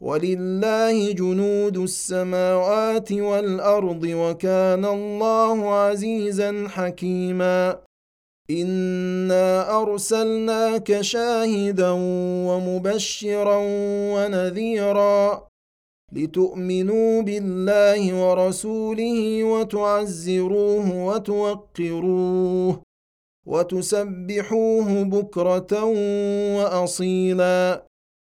ولله جنود السماوات والأرض وكان الله عزيزا حكيما. إنا أرسلناك شاهدا ومبشرا ونذيرا لتؤمنوا بالله ورسوله وتعزروه وتوقروه وتسبحوه بكرة واصيلا.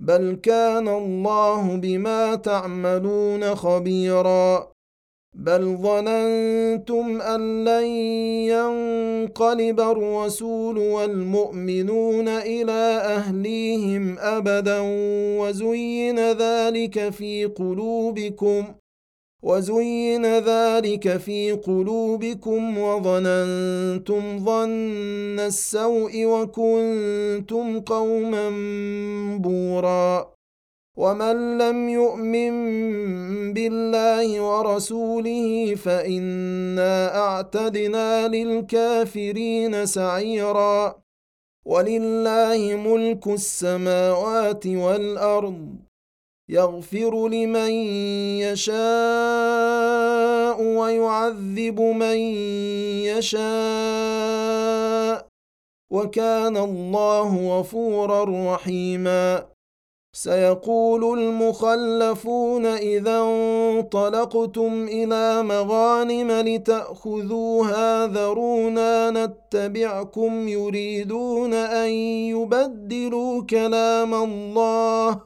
بل كان الله بما تعملون خبيرا بل ظننتم ان لن ينقلب الرسول والمؤمنون إلى اهليهم ابدا وزين ذلك في قلوبكم وزين ذلك في قلوبكم وظننتم ظن السوء وكنتم قوما بورا. ومن لم يؤمن بالله ورسوله فإنا أعتدنا للكافرين سعيرا. ولله ملك السماوات والأرض. يغفر لمن يشاء ويعذب من يشاء. وكان الله غفورا رحيما. سيقول المخلفون إذا انطلقتم إلى مغانم لتأخذوها ذرونا نتبعكم يريدون أن يبدلوا كلام الله.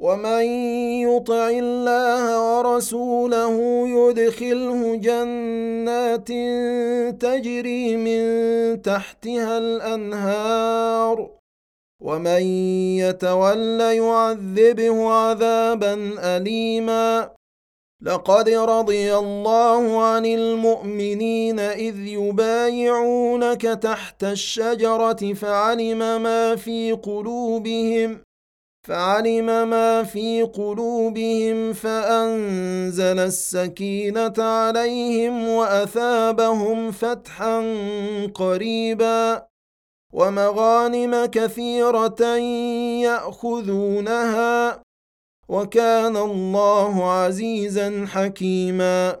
ومن يطع الله ورسوله يدخله جنات تجري من تحتها الانهار ومن يتول يعذبه عذابا اليما لقد رضي الله عن المؤمنين اذ يبايعونك تحت الشجره فعلم ما في قلوبهم فعلم ما في قلوبهم فأنزل السكينة عليهم وأثابهم فتحا قريبا ومغانم كثيرة يأخذونها وكان الله عزيزا حكيما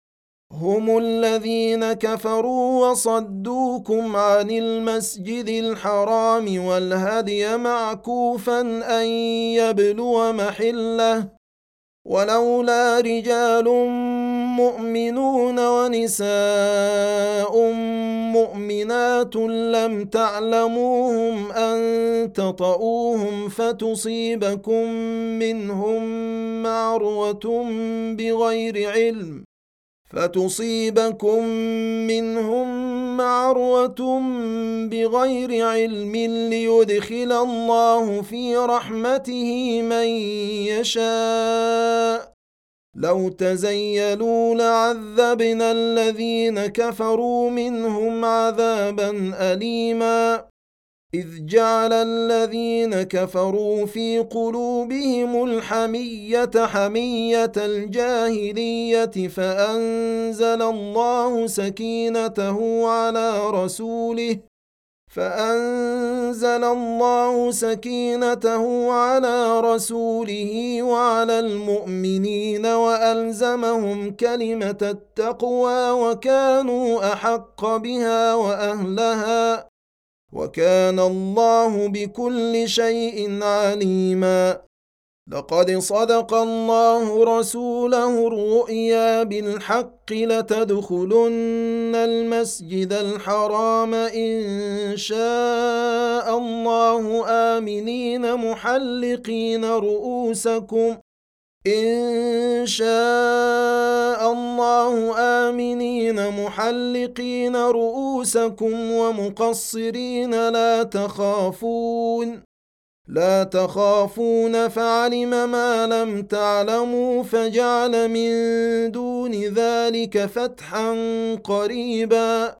هم الذين كفروا وصدوكم عن المسجد الحرام والهدي معكوفا أن يبلو محله. ولولا رجال مؤمنون ونساء مؤمنات لم تعلموهم أن تطئوهم فتصيبكم منهم معروة بغير علم. فتصيبكم منهم معروة بغير علم ليدخل الله في رحمته من يشاء لو تزيلوا لعذبنا الذين كفروا منهم عذابا أليما إذ جعل الذين كفروا في قلوبهم الحمية حمية الجاهلية فأنزل الله سكينته على رسوله فأنزل الله سكينته على رسوله وعلى المؤمنين وألزمهم كلمة التقوى وكانوا أحق بها وأهلها وكان الله بكل شيء عليما. لقد صدق الله رسوله الرؤيا بالحق لتدخلن المسجد الحرام إن شاء الله آمنين محلقين رؤوسكم. إن شاء الله آمنين محلقين رؤوسكم ومقصرين لا تخافون لا تخافون فعلم ما لم تعلموا فجعل من دون ذلك فتحا قريبا.